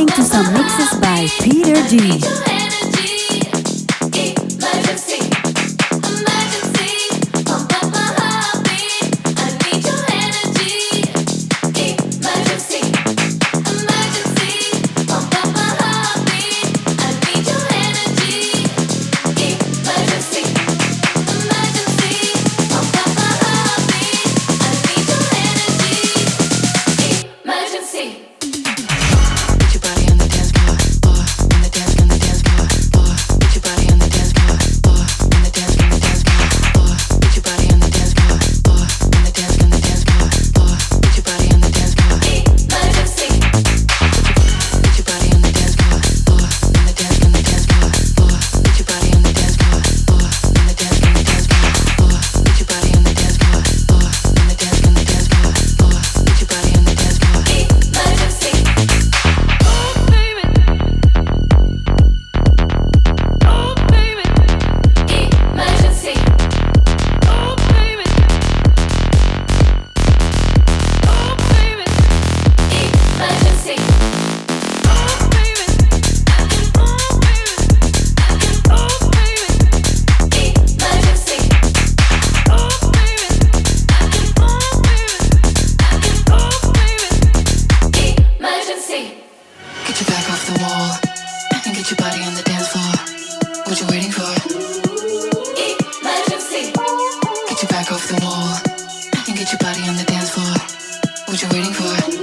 listening to some mixes by Peter G. What you waiting for?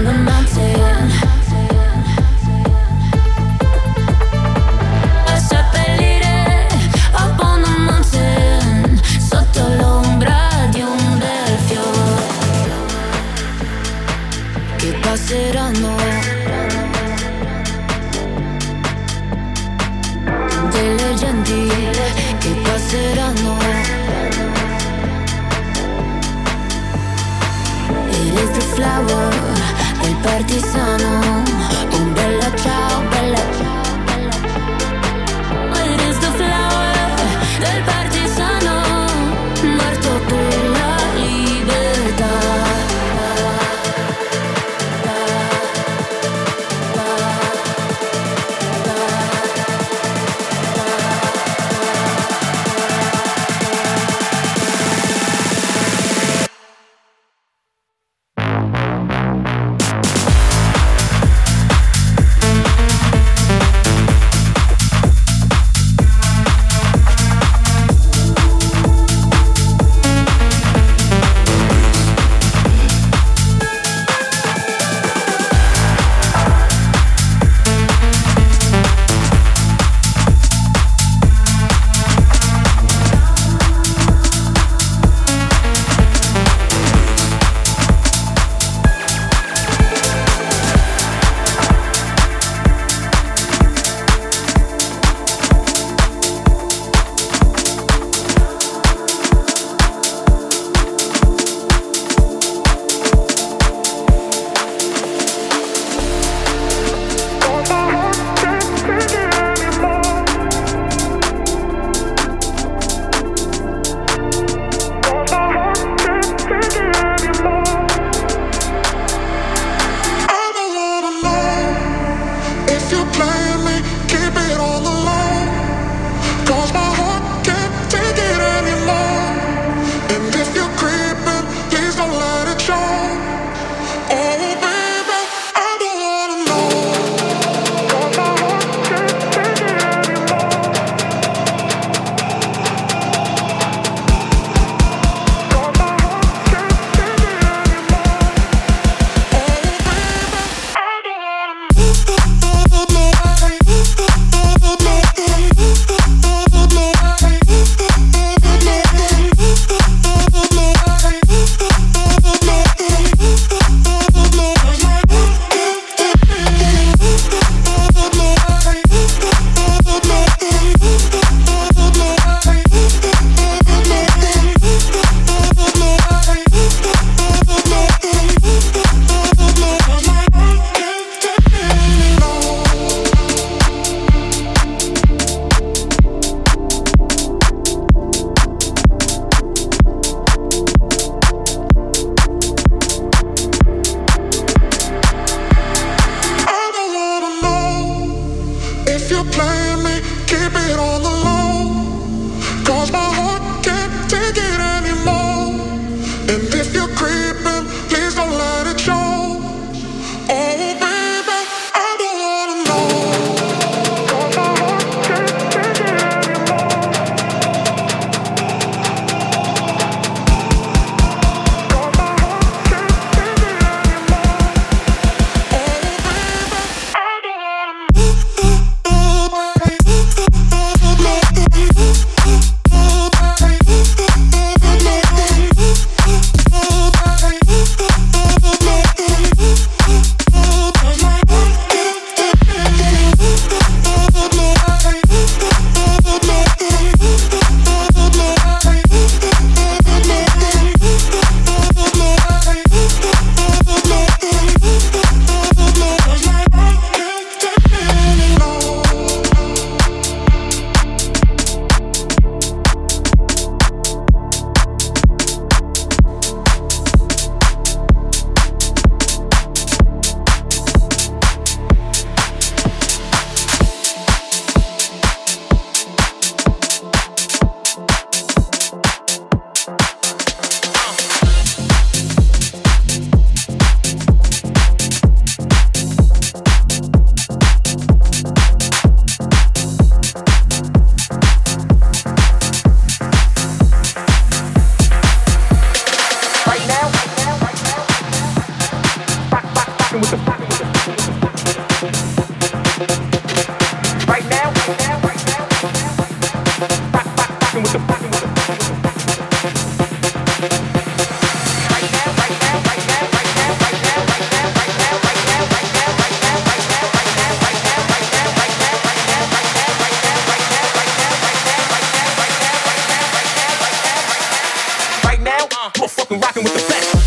on the night. We're fucking rocking with the best.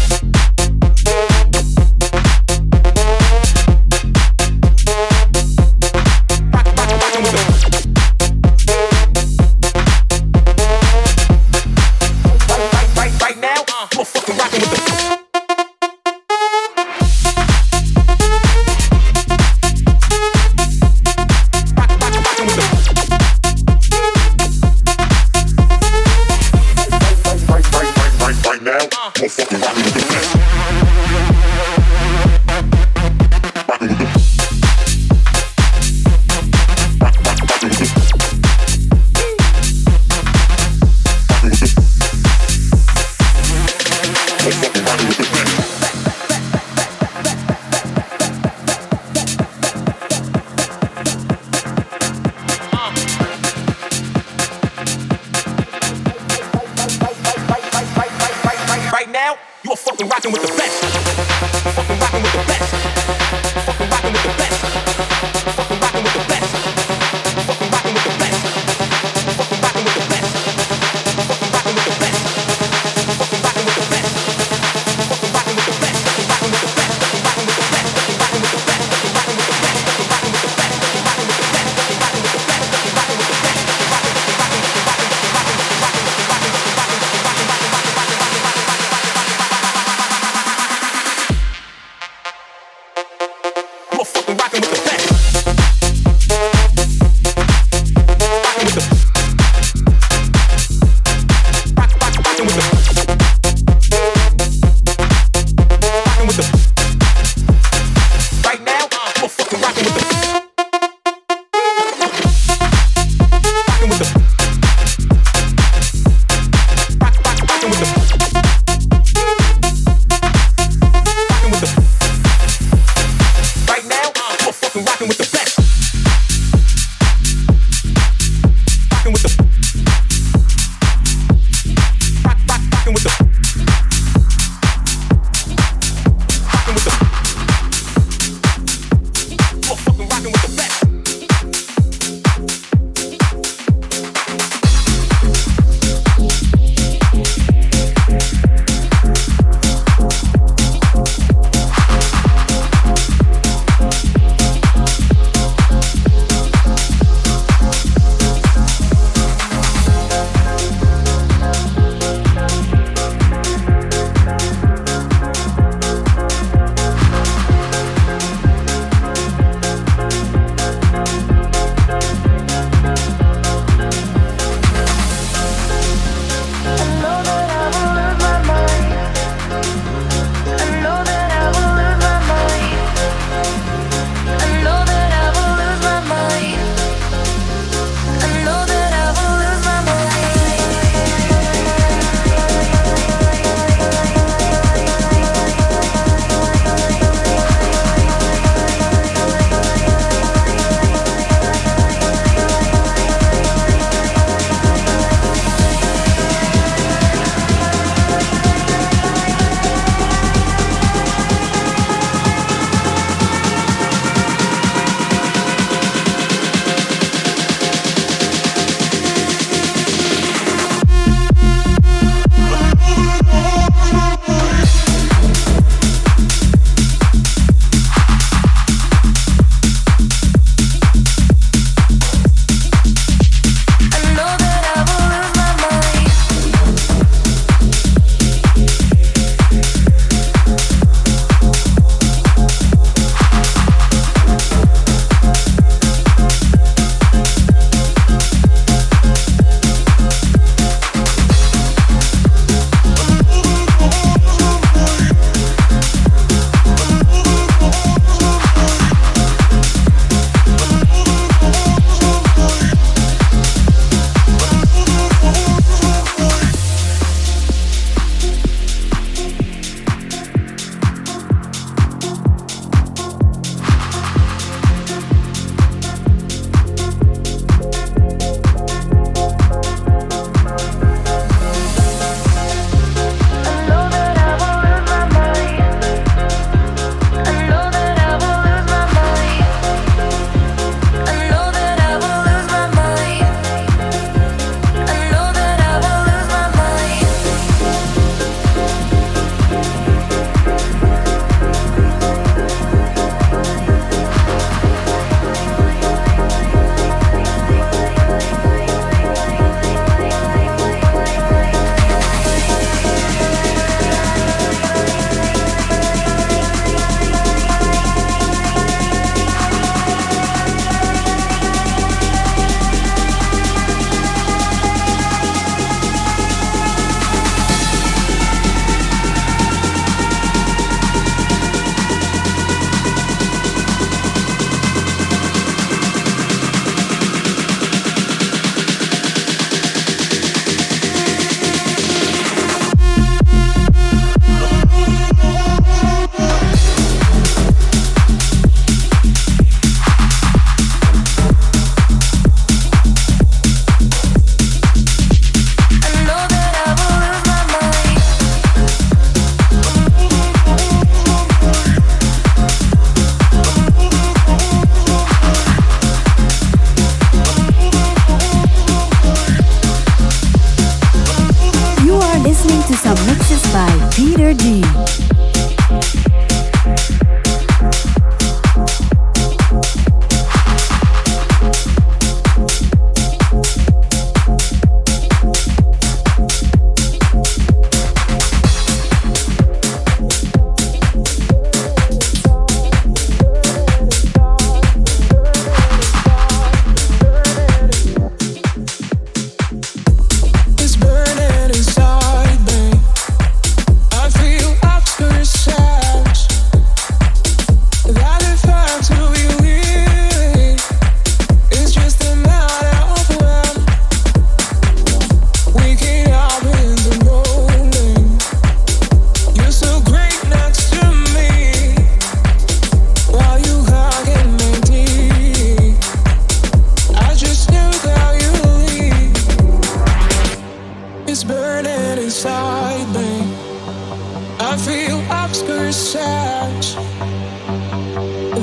feel obscure sad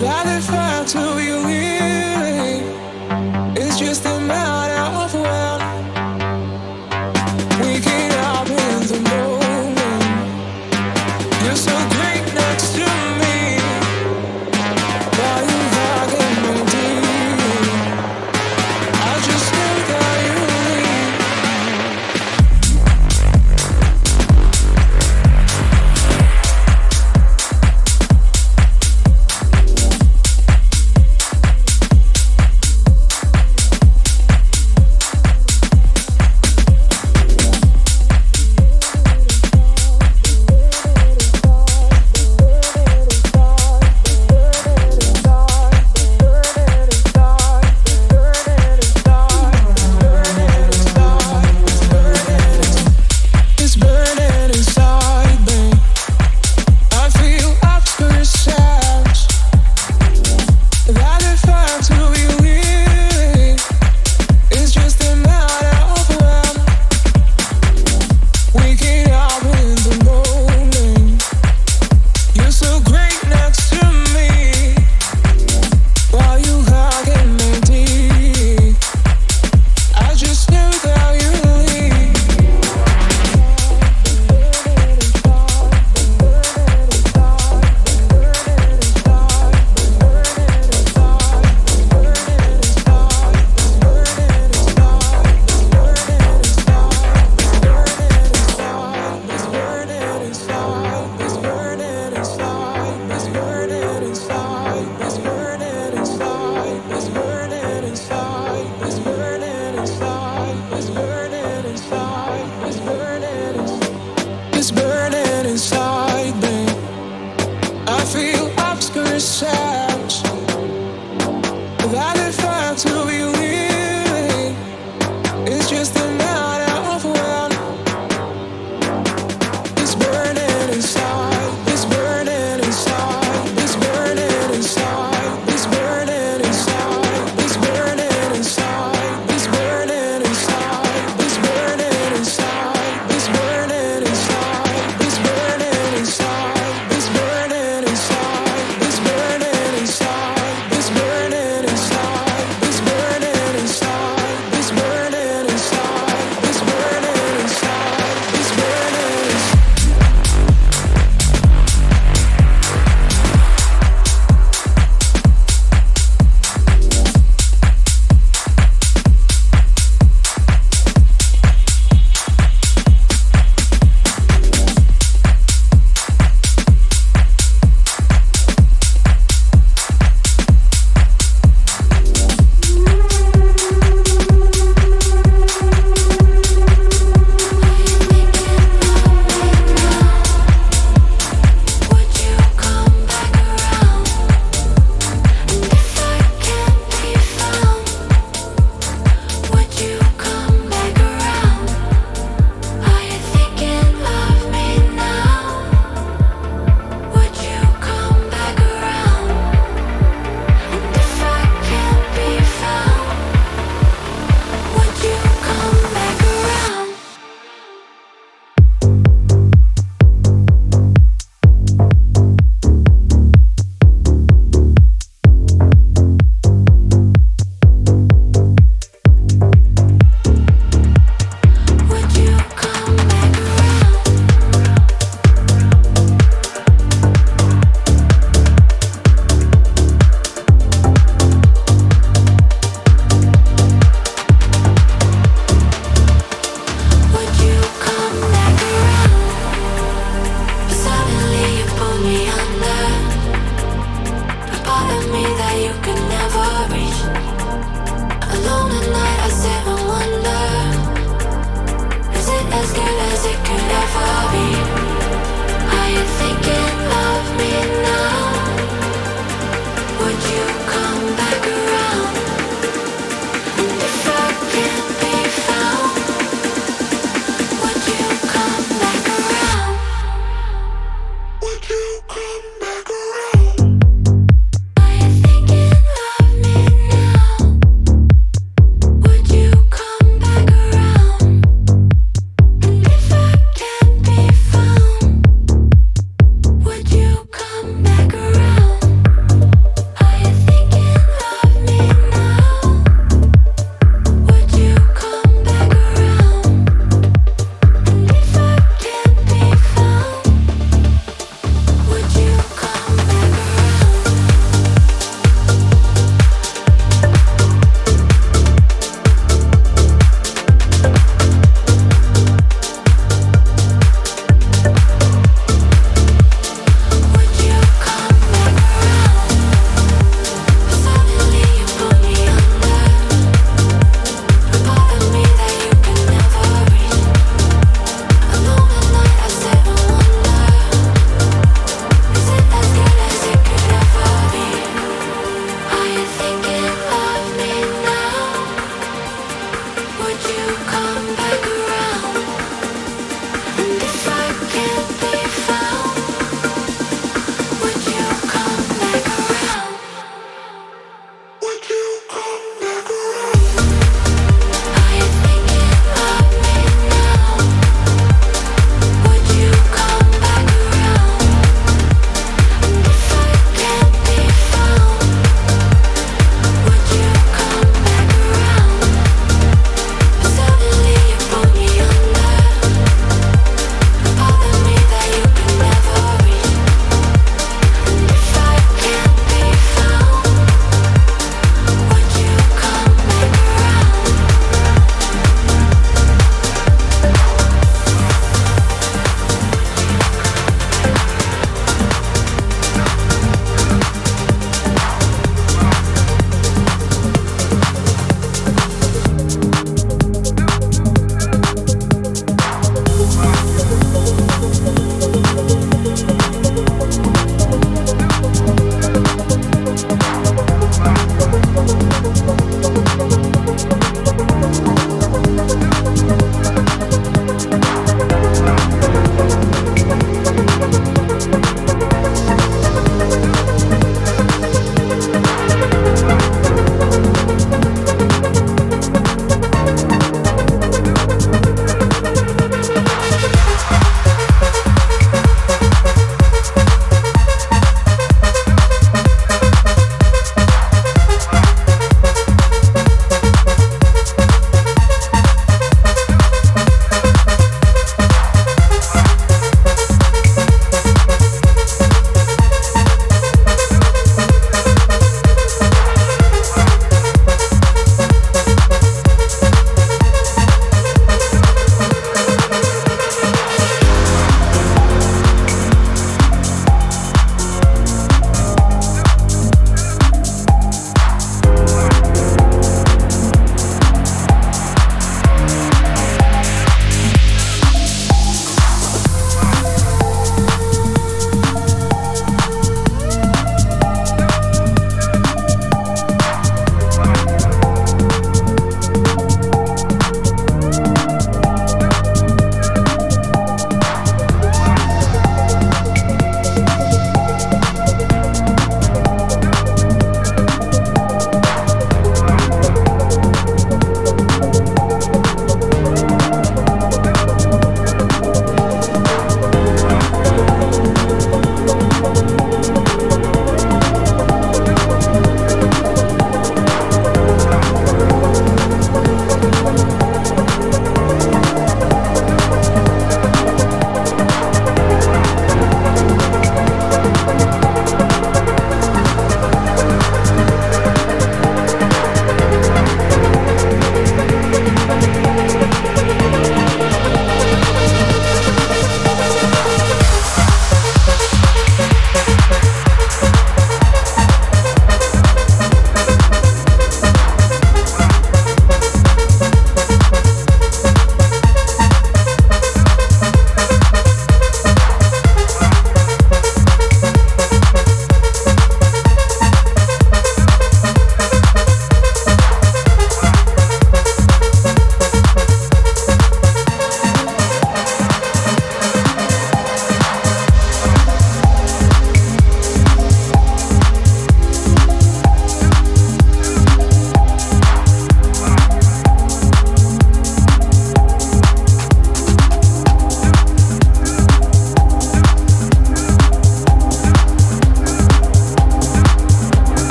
That if I tell you